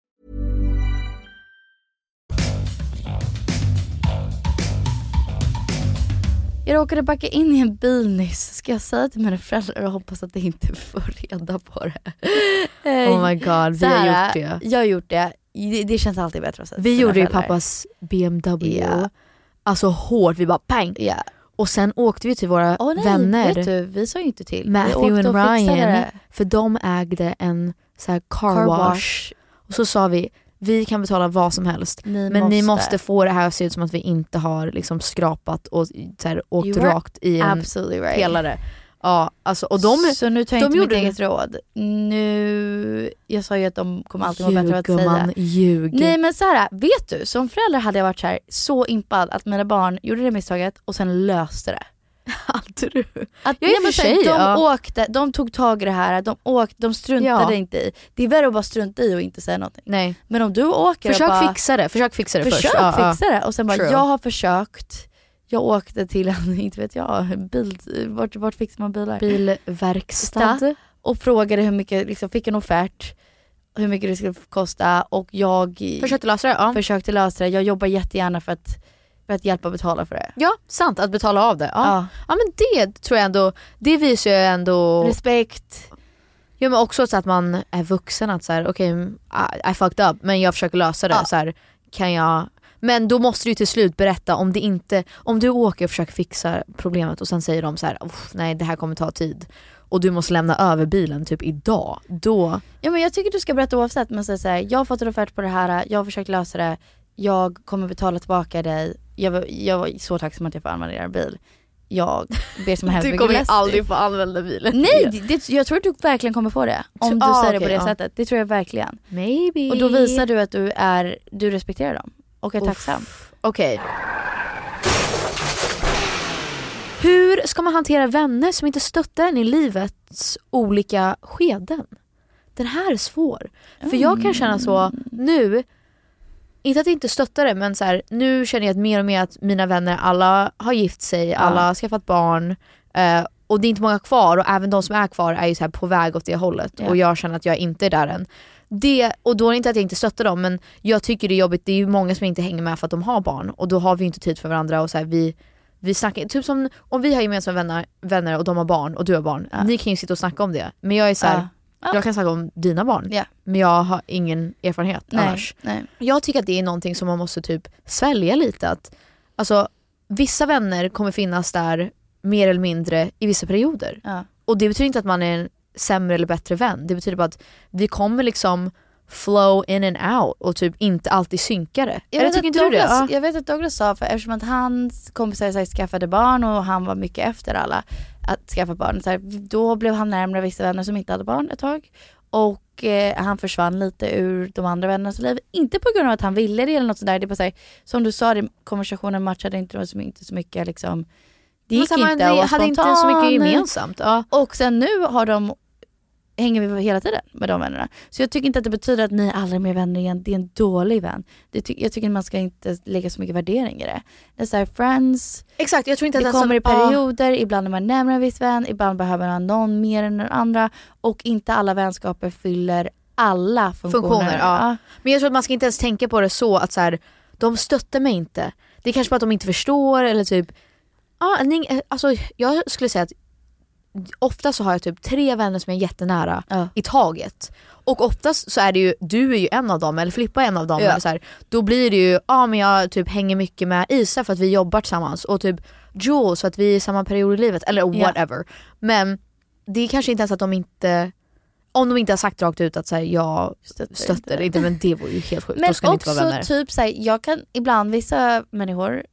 Jag råkade backa in i en bil nyss. Ska jag säga till mina föräldrar och hoppas att de inte får reda på det? Oh my god, vi har gjort det. Jag har gjort det. Det, det känns alltid bättre att säga Vi gjorde ju pappas BMW. Ja. Alltså hårt, vi bara pang! Ja. Och sen åkte vi till våra Åh nej, vänner, vet du, vi sa ju inte till. Matthew och Ryan, för de ägde en så här car, Car wash. wash. Och så sa vi, vi kan betala vad som helst, Ni men ni måste. måste få det här att se ut som att vi inte har liksom skrapat och så här, åkt You rakt i en right. pelare. Ja, alltså, och de, så nu tar jag inte mitt gjorde det. eget råd. Nu, jag sa ju att de kommer alltid må bättre av att säga. ljug. Nej men så här, vet du, som förälder hade jag varit så här, så impad att mina barn gjorde det misstaget och sen löste det. *laughs* Hade du? Att, Ja, och nej, för sig, de ja. åkte, de tog tag i det här, de, åkte, de struntade Ja. inte i. Det är värre att bara strunta i och inte säga någonting. Nej. Men om du åker Försök och bara, fixa det, försök fixa det försök först. Ja, ja. fixa det och sen bara, True. jag har försökt, jag åkte till en, *laughs* inte vet jag, bil, vart, vart fixar man bilar? Bilverkstad. och frågade hur mycket, liksom, fick en offert, hur mycket det skulle kosta och jag Försökte lösa det? Ja. försökte lösa det. Jag jobbar jättegärna för att, för att hjälpa betala för det. ja, sant. Att betala av det. Ja. Ja. ja men det tror jag ändå, det visar ju ändå Respekt. Ja men också så att man är vuxen att så här, okej I, I fucked up men jag försöker lösa det. Ja. Så här, kan jag men då måste du till slut berätta om det inte, om du åker och försöker fixa problemet och sen säger de så här, "Uff, nej det här kommer ta tid och du måste lämna över bilen typ idag, då, Ja men jag tycker du ska berätta oavsett men säga såhär, jag har fått en offert på det här, jag har försökt lösa det, jag kommer betala tillbaka dig, jag, var- jag var så tacksam att jag får använda er bil. Jag ber så *laughs* hemskt du kommer ju aldrig få använda bilen. Nej, *laughs* det, det, jag tror att du verkligen kommer få det. Om du Ah, säger det okej, på det ja. sättet. Det tror jag verkligen. Maybe. Och då visar du att du, är, du respekterar dem och är Uff. tacksam. Okej. Hur ska man hantera vänner som inte stöttar en i livets olika skeden? Den här är svår. För jag kan känna så nu, inte att jag inte stöttar det men så här, nu känner jag att mer och mer att mina vänner alla har gift sig, alla har skaffat barn eh, och det är inte många kvar och även de som är kvar är ju så på väg åt det hållet Ja. och jag känner att jag inte är där än. Det, och då är det inte att jag inte stöttar dem men jag tycker det är jobbigt, det är ju många som inte hänger med för att de har barn och då har vi inte tid för varandra och så här, vi vi snackar, typ som om vi har gemensamma vänner, vänner och de har barn och du har barn, Ja. ni kan ju sitta och snacka om det. Men jag är så här, Ja. Ja. jag kan snacka om dina barn, Ja. men jag har ingen erfarenhet Nej, annars. nej. Jag tycker att det är någonting som man måste typ svälja lite. Att, alltså, vissa vänner kommer finnas där mer eller mindre i vissa perioder. Ja. Och det betyder inte att man är en sämre eller bättre vän. Det betyder bara att vi kommer liksom flow in and out och typ inte alltid synka det. Jag Eller tycker inte du det? Douglas, Ja. jag vet att Douglas sa, för eftersom att hans kompisar här, skaffade barn och han var mycket efter alla att skaffa barn, så här, då blev han närmare vissa vänner som inte hade barn ett tag. Och eh, han försvann lite ur de andra vännernas liv. Inte på grund av att han ville det eller något sådär. Det är bara så här, som du sa, det, konversationen matchade inte, inte så mycket liksom. Det gick inte att vara hade inte så mycket gemensamt. Ja. Och sen nu har de hänger vi hela tiden med de vännerna. Så jag tycker inte att det betyder att ni aldrig är mer vänner igen. Det är en dålig vän. Det ty- jag tycker man ska inte lägga så mycket värdering i det. Det är såhär, friends, Exakt, jag tror inte att det den kommer i som- ja. perioder, ibland är man närmare en viss vän, ibland behöver man någon mer än den andra. Och inte alla vänskaper fyller alla funktioner. funktioner. Ja. Men jag tror att man ska inte ens tänka på det så att så här, de stöttar mig inte. Det är kanske bara att de inte förstår eller typ, ja, alltså, jag skulle säga att ofta så har jag typ tre vänner som är jättenära i taget. Och oftast så är det ju, du är ju en av dem eller Filippa är en av dem. Ja. Eller så här, då blir det ju, ja men jag typ hänger mycket med Isa för att vi jobbar tillsammans och typ Jules för att vi är i samma period i livet eller Ja. whatever. Men det är kanske inte ens att de inte om de inte har sagt rakt ut att så här, jag stöttar, det inte men det vore ju helt sjukt. Men Då ska ni inte också typ såhär, jag kan ibland, vissa människor,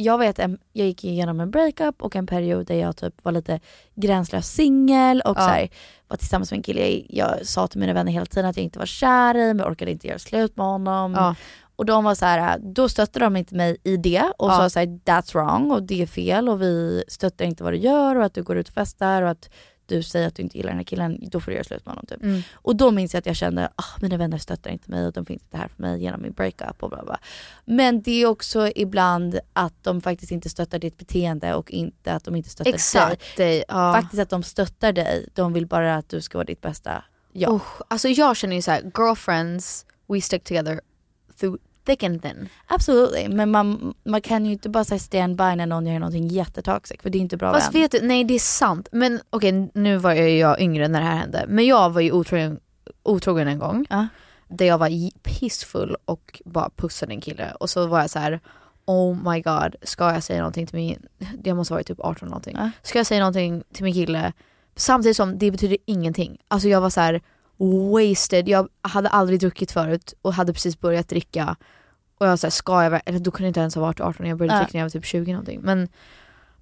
jag vet jag gick igenom en breakup och en period där jag typ var lite gränslös singel och Ja. så här, var tillsammans med en kille jag, jag sa till mina vänner hela tiden att jag inte var kär i men orkade inte göra slut med honom. Ja. Och de var så här, då stöttade de inte mig i det och Ja. sa så här, that's wrong och det är fel och vi stöttar inte vad du gör och att du går ut och festar och att du säger att du inte gillar den här killen, då får du göra slut med honom typ. Mm. Och då minns jag att jag kände, ah, mina vänner stöttar inte mig och de finns inte här för mig genom min breakup och bla bla. Men det är också ibland att de faktiskt inte stöttar ditt beteende och inte att de inte stöttar Exakt, dig. Ja. Faktiskt att de stöttar dig, de vill bara att du ska vara ditt bästa jag. Usch, alltså jag känner ju så här: girlfriends, we stick together through thick and thin. Absolut, men man, man kan ju inte bara säga stand by när någon gör någonting jättetoxic för det är inte bra Fast vän. vet du, nej det är sant. Men okej nu var jag, jag yngre när det här hände. Men jag var ju otrogen, otrogen en gång. Där jag var pissfull och bara pussade en kille. Och så var jag så här: oh my god, ska jag säga någonting till min, jag måste varit typ 18 någonting. Ska jag säga någonting till min kille samtidigt som det betyder ingenting. Alltså jag var så här wasted, jag hade aldrig druckit förut och hade precis börjat dricka. Och jag såhär, ska jag eller då kunde jag inte ens ha varit 18, jag började dricka när jag var typ 20 någonting. Men,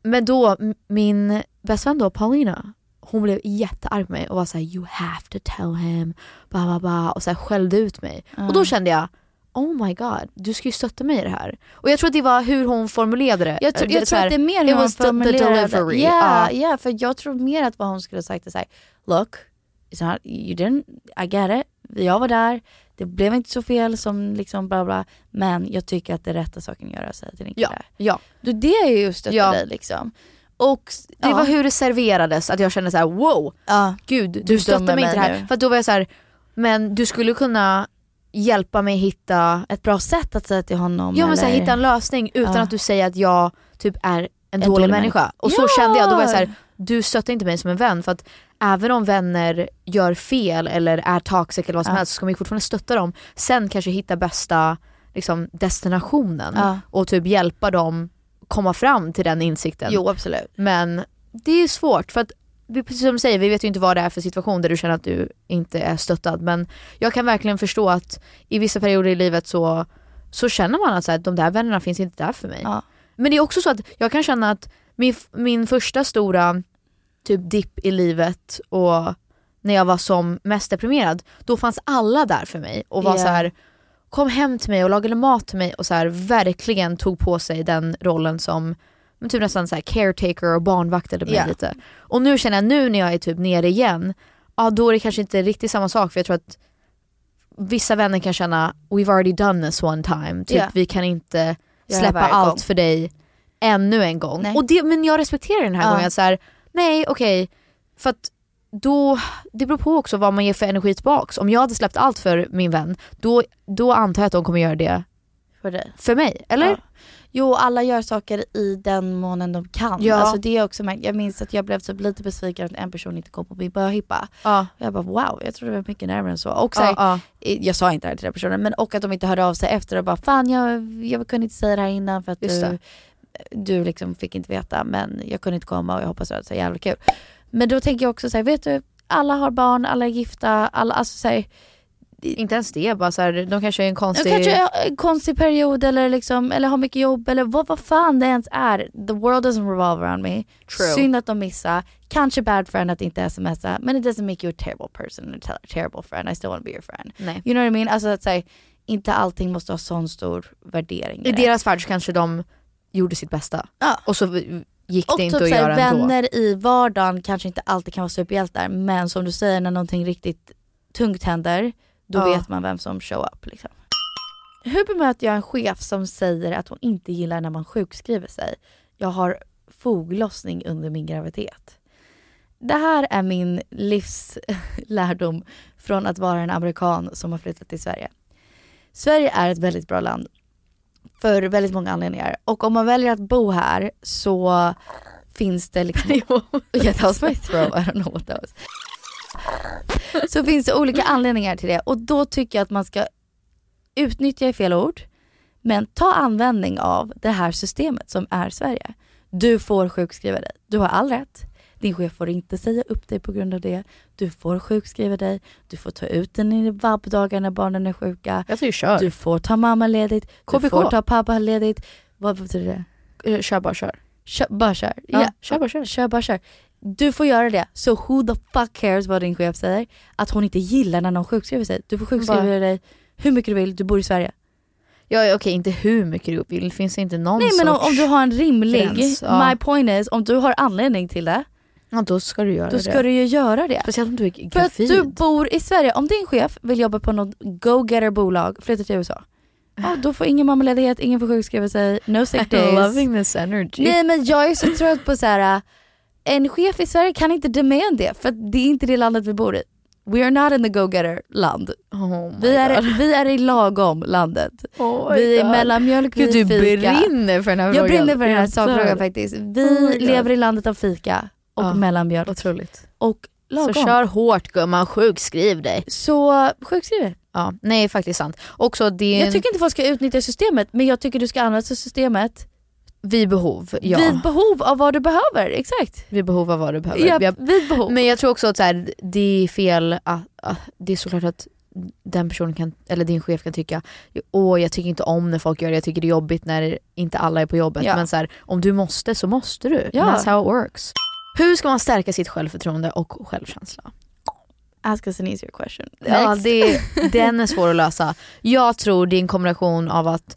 men då, min bästa vän då, Paulina, hon blev jättearg på mig och var såhär you have to tell him, ba, ba, ba, och så här skällde ut mig. Och då Mm. kände jag, oh my god, du ska ju stötta mig i det här. Och jag tror att det var hur hon formulerade det. Jag, tror- Det- jag så tror här, att det är mer hur hon formulerade. delivery. Ja, Ja. ja, för jag tror mer att vad hon skulle sagt är såhär, look, it's not, you didn't, I get it, jag var där, det blev inte så fel som liksom bla bla, men jag tycker att det är rätta saken att göra, säga till din kille. Ja, ja. Du, det är ju just Ja. dig liksom. Och, Det ja. var hur det serverades, att jag kände så här: wow, gud du, Du stöttar mig inte här. nu. För att då var jag så här, men du skulle kunna hjälpa mig hitta ett bra sätt att säga till honom. Ja men så här, hitta en lösning utan Ja. att du säger att jag typ är en, En dålig, dålig människa. människa. Och så Ja! kände jag, då var jag så här, du stöttar inte mig som en vän för att även om vänner gör fel eller är toxic eller vad som Ja. helst så ska man ju fortfarande stötta dem. Sen kanske hitta bästa liksom, destinationen Ja. och typ hjälpa dem komma fram till den insikten. Jo absolut. Men det är svårt för att vi, precis som du säger, vi vet ju inte vad det är för situation där du känner att du inte är stöttad. Men jag kan verkligen förstå att i vissa perioder i livet så, så känner man att så här, de där vännerna finns inte där för mig. Ja. Men det är också så att jag kan känna att min, min första stora typ dipp i livet och när jag var som mest deprimerad, då fanns alla där för mig och var Ja. så här kom hem till mig och lagade mat till mig och så här, verkligen tog på sig den rollen som men typ nästan så här caretaker och barnvaktade mig Ja. lite. Och nu känner jag, nu när jag är typ nere igen, ja då är det kanske inte riktigt samma sak för jag tror att vissa vänner kan känna we've already done this one time, typ Ja. vi kan inte släppa allt för dig ännu en gång. Nej. Och det, men jag respekterar den här Ja. gången, så här, nej okej, för att då, det beror på också vad man ger för energi tillbaks. Om jag hade släppt allt för min vän, då, då antar jag att de kommer göra det För dig. för mig, eller? Ja. Jo, alla gör saker i den månen de kan. Ja. Alltså det är också. Jag minns att jag blev typ lite besviken att en person inte kom på min börhippa. Ja. Jag bara wow, jag trodde det var mycket närmare än så. Och så Ja, här, ja. Jag sa inte det här till den personen, men och att de inte hörde av sig efter och bara fan jag, jag kunde inte säga det här innan för att du. Du liksom fick inte veta men jag kunde inte komma och jag hoppas att det var så jävla kul. Men då tänker jag också så här, vet du, alla har barn, alla är gifta, alla, alltså så här, Inte ens det, bara så här, de kanske är en konstig... Kanske är en konstig period eller, liksom, eller har mycket jobb eller vad, vad fan det ens är. The world doesn't revolve around me. True. Synd att de missar. Kanske bad friend att inte smsa men it doesn't make you a terrible person, a ter- terrible friend. I still want to be your friend. Nej. You know what I mean? Alltså att säga, inte allting måste ha sån stor värdering. I det. deras så kanske de gjorde sitt bästa. Ja. Och så gick och det inte typ att såhär, göra ändå. vänner i vardagen kanske inte alltid kan vara superhjältar men som du säger när någonting riktigt tungt händer då Ja. vet man vem som show up. Liksom. Hur bemöter jag en chef som säger att hon inte gillar när man sjukskriver sig? Jag har foglossning under min graviditet. Det här är min livslärdom från att vara en amerikan som har flyttat till Sverige. Sverige är ett väldigt bra land för väldigt många anledningar. Och om man väljer att bo här så finns det liksom... yeah, that was *laughs* my throat, I don't know what that was. Så finns det olika anledningar till det och då tycker jag att man ska utnyttja fel ord men ta användning av det här systemet som är Sverige. Du får sjukskriva dig. Du har all rätt. Din chef får inte säga upp dig på grund av det. Du får sjukskriva dig. Du får ta ut den i vabbdagar när barnen är sjuka. Jag tycker kör. Du får ta mammaledigt. Du KBK. får ta pappaledigt. Vad betyder det? Eh, Kör bara kör. Kör, bara kör. Ja, kör bara kör. Kör bara kör. Du får göra det. Så who the fuck cares vad din chef säger? Att hon inte gillar när någon sjukskriver sig. Du får sjukskriva Bara- dig hur mycket du vill, du bor i Sverige. Ja okej, inte hur mycket du vill. Det finns inte någon Nej men om, om du har en rimlig, gräns, ja. my point is, om du har anledning till det, Ja då ska du göra då det. ska du ju göra det. Speciellt om du är För att gravid. du bor i Sverige, om din chef vill jobba på något go-getter bolag, flytta till USA. Ja, då får ingen mammaledighet, ingen får sjukskriva sig, no sick *laughs* days. Loving this energy. Nej men jag är så trött på så här. äh, en chef i Sverige kan inte demand det för det är inte det landet vi bor i. We are not in the go-getter land. Oh Vi är, God. vi är i lagom landet. Oh vi är mellanmjölk, Gud vi du är fika. brinner för den här Jag frågan. brinner för den här Jag sakfrågan faktiskt. Vi Oh lever i landet av fika och Ja, mellanmjölk. Otroligt. Och lagom. Så kör hårt gumman, sjukskriv dig. Så sjukskriv dig. Ja, nej faktiskt sant. Också det Jag tycker inte folk ska utnyttja systemet men jag tycker du ska använda systemet vid behov. Ja. vid behov av vad du behöver. Exakt. vid behov av vad du behöver. Ja, vid behov. Men jag tror också att så här, det är fel, att, att, det är såklart att den personen kan, eller din chef kan tycka, åh jag tycker inte om när folk gör det, jag tycker det är jobbigt när inte alla är på jobbet. Ja. Men så här, om du måste så måste du. Ja. That's how it works. Hur ska man stärka sitt självförtroende och självkänsla? Ask us an easier question. Ja, Next. det, *laughs* den är svår att lösa. Jag tror det är en kombination av att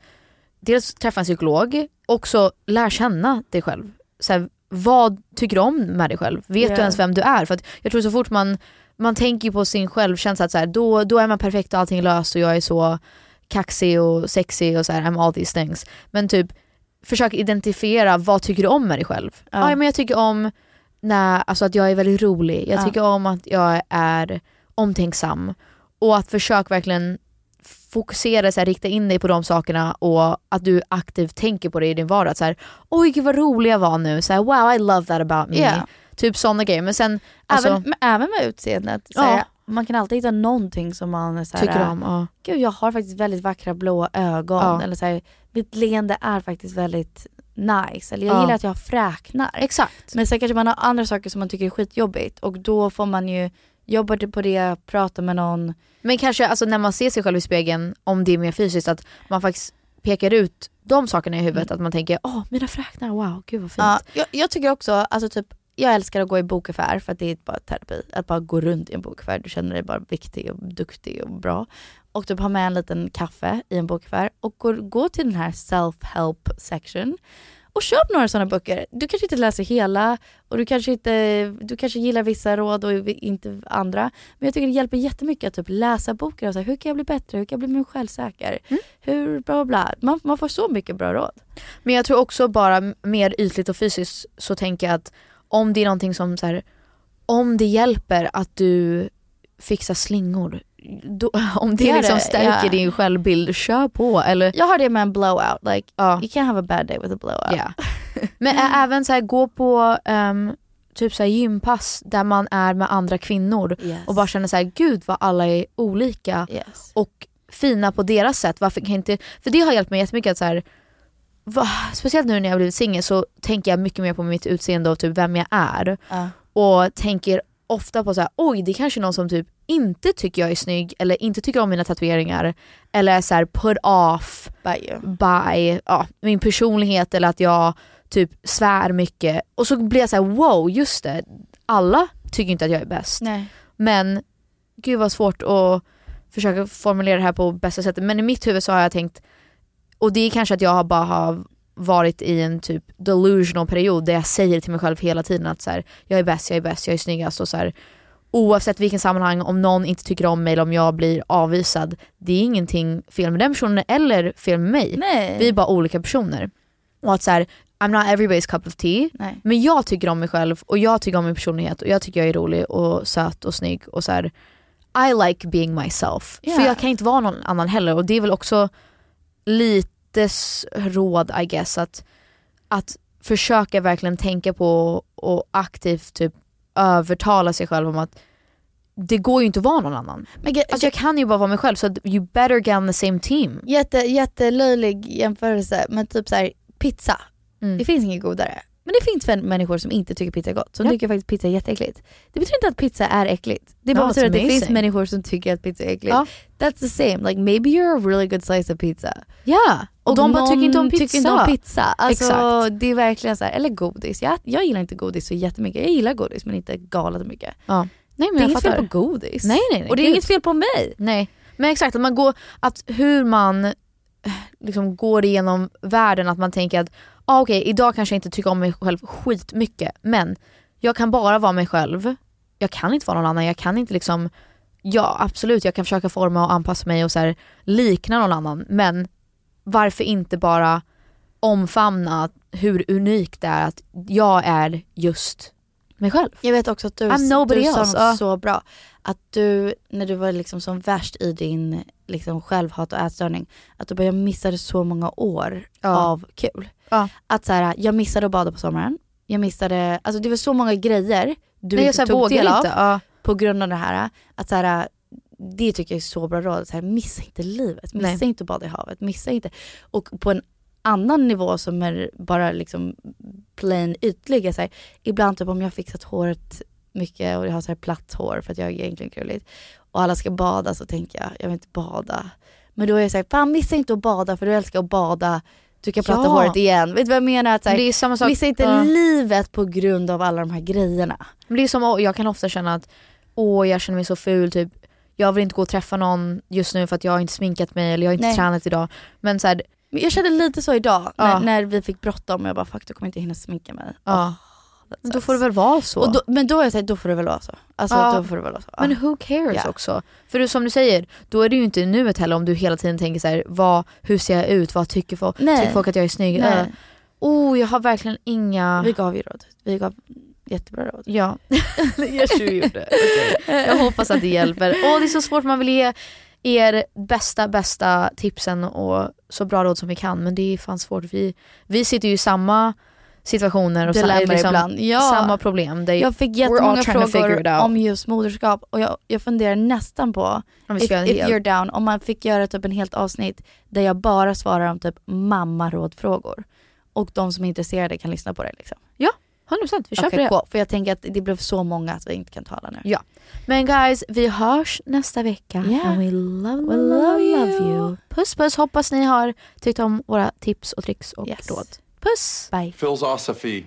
dels träffa en psykolog, också lära känna dig själv. Så här, vad tycker du om med dig själv? Vet Ja. du ens vem du är? För att jag tror så fort man, man tänker på sin självkänsla att så här, då, då är man perfekt och allting är löst och jag är så kaxig och sexig och så här, I'm all these things. Men typ försök identifiera vad tycker du om med dig själv? Ja. Ja. men jag tycker om när, alltså att jag är väldigt rolig, jag Ja. tycker om att jag är omtänksam och att försök verkligen fokusera, så här, rikta in dig på de sakerna och att du aktivt tänker på det i din vardag. Så här, Oj gud vad rolig jag var nu, så här, wow I love that about me. Ja. Typ sådana grejer. Men sen, alltså, även, men även med utseendet. Så Ja. här, Man kan alltid hitta någonting som man så tycker om. Ja. Gud jag har faktiskt väldigt vackra blåa ögon. Ja. Eller så mitt leende är faktiskt väldigt nice. Eller jag Ja. gillar att jag har fräknar. Exakt. Men sen kanske man har andra saker som man tycker är skitjobbigt och då får man ju jobba på det, prata med någon. Men kanske alltså, när man ser sig själv i spegeln, om det är mer fysiskt, att man faktiskt pekar ut de sakerna i huvudet. Att man tänker, åh mina fräknar, wow gud vad fint. Ja, jag, jag tycker också, alltså typ, jag älskar att gå i bokaffär för att det är bara terapi. Att bara gå runt i en bokaffär, du känner dig bara viktig och duktig och bra. Och typ ha med en liten kaffe i en bokaffär och gå, gå till den här self-help section och köp några sådana böcker. Du kanske inte läser hela och du kanske, inte, du kanske gillar vissa råd och inte andra. Men jag tycker det hjälper jättemycket att typ läsa böcker och så här, hur kan jag bli bättre, hur kan jag bli mer självsäker? Hur bla bla bla. Man, man får så mycket bra råd. Men jag tror också bara mer ytligt och fysiskt så tänker jag att om det är någonting som så här, om det hjälper att du fixar slingor, då, *laughs* om det Det liksom stärker ja. din självbild, kör på. Eller, Jag har det med en blowout, like ja, you can't have a bad day with a blowout. ja. *laughs* Men även så här, gå på ehm, typ så här, gympass där man är med andra kvinnor Yes. och bara känner så här, gud vad alla är olika yes. och fina på deras sätt. Varför kan inte, för det har hjälpt mig jättemycket att så här, va, speciellt nu när jag blivit singel så tänker jag mycket mer på mitt utseende och typ vem jag är. Ja. Och tänker ofta på så här, oj det är kanske är någon som typ inte tycker jag är snygg eller inte tycker om mina tatueringar eller är så här put off By by ja, min personlighet eller att jag typ svär mycket och så blir jag så här: wow just det, alla tycker inte att jag är bäst. Nej. Men gud vad svårt att försöka formulera det här på bästa sättet men i mitt huvud så har jag tänkt, och det är kanske att jag bara har varit i en typ delusional period där jag säger till mig själv hela tiden att så här, jag är bäst, jag är bäst, jag är snyggast och så här, oavsett vilken sammanhang, om någon inte tycker om mig eller om jag blir avvisad, det är ingenting fel med den personen eller fel med mig. Nej. Vi är bara olika personer. Och att så här, I'm not everybody's cup of tea, Nej. men jag tycker om mig själv och jag tycker om min personlighet och jag tycker jag är rolig och söt och snygg och så här, I like being myself. För Yeah. jag kan inte vara någon annan heller och det är väl också lite råd I guess att, att försöka verkligen tänka på och aktivt typ övertala sig själv om att det går ju inte att vara någon annan. Men, Alltså jag kan ju bara vara mig själv så you better get on the same team. Jätte, jättelöjlig jämförelse men typ så här, pizza. Mm. Det finns inget godare. Men det finns människor som inte tycker pizza är gott, som Ja. tycker faktiskt pizza är jätteäckligt. Det betyder inte att pizza är äckligt. Det bara betyder it's att det finns amazing. människor som tycker att pizza är äckligt. Ja. That's the same, like maybe you're a really good slice of pizza. Ja, och de bara tycker inte om pizza. Tycker inte om pizza. Alltså, Exakt. Det är verkligen så här, eller godis. Jag, jag gillar inte godis så jättemycket. Jag gillar godis men inte galet mycket. Ja. Nej men det är inget fel på godis. Nej nej nej. Och det är gud. inget fel på mig. Nej, men exakt att man går, att hur man eh, liksom går igenom världen, att man tänker att ah, okej idag kanske jag inte tycker om mig själv skitmycket men jag kan bara vara mig själv, jag kan inte vara någon annan, jag kan inte liksom, ja absolut jag kan försöka forma och anpassa mig och så här, likna någon annan men varför inte bara omfamna hur unikt det är att jag är just mig själv. Jag vet också att du, du sa något Ja. så bra. Att du, när du var liksom som värst i din liksom självhat och ätstörning, att du bara jag missade så många år Ja. av kul. Ja. Att så här, jag missade att bada på sommaren, jag missade, alltså det var så många grejer du Nej, inte tog del av på grund av det här. Att så här, det tycker jag är så bra råd, så här, missa inte livet, missa Nej. inte att bada i havet, missa inte. Och på en annan nivå som är bara liksom plain ytlig, så här, ibland typ om jag har fixat håret mycket och jag har så här platt hår för att jag är egentligen krulligt och alla ska bada så tänker jag, jag vill inte bada. Men då är jag såhär, fan missa inte att bada för du älskar att bada, du kan platta Ja. håret igen. Vet du vad jag menar? Att, här, sak- missa inte ja. livet på grund av alla de här grejerna. Men det är som, jag kan ofta känna att åh jag känner mig så ful, typ jag vill inte gå och träffa någon just nu för att jag har inte sminkat mig eller jag har inte Nej. tränat idag. Men så här, Jag kände lite så idag när, Ja. när vi fick bråttom och jag bara fuck du kommer inte hinna sminka mig. ja. Men då får det väl vara så. då, men då är jag såhär, då får det väl vara så. Alltså Ja. då får det väl vara så. Men who cares Ja. också? För du, som du säger, då är det ju inte nuet heller om du hela tiden tänker så här, vad, hur ser jag ut, vad tycker folk, Nej. tycker folk att jag är snygg? Nej. Oh, jag har verkligen inga... Vi gav ju råd. Vi gav jättebra råd. Ja, *laughs* jag tror vi gjorde. Okej. Jag hoppas att det hjälper. Åh det är så svårt, man vill ge er bästa, bästa tipsen och så bra råd som vi kan men det är fan svårt. Vi, vi sitter ju i samma situationer och Dilemma sa- liksom. Ja. samma problem. Där Jag fick jättemånga frågor om just moderskap och jag, jag funderar nästan på, Om if, if you're down, om man fick göra typ en helt avsnitt där jag bara svarar om typ mammarådfrågor. Och de som är intresserade kan lyssna på det liksom. Ja, 100% vi kör Okej, på det. cool. För jag tänker att det blev så många att vi inte kan tala nu. Ja. Men guys, vi hörs nästa vecka. Yeah. And we love, We love, love you. you. Puss puss, hoppas ni har tyckt om våra tips och tricks och Yes. råd. Puss! Bye. Philosophy,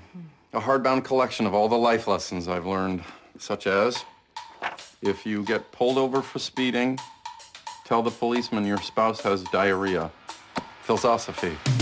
a hardbound collection of all the life lessons I've learned, such as if you get pulled over for speeding, tell the policeman your spouse has diarrhea. Philosophy.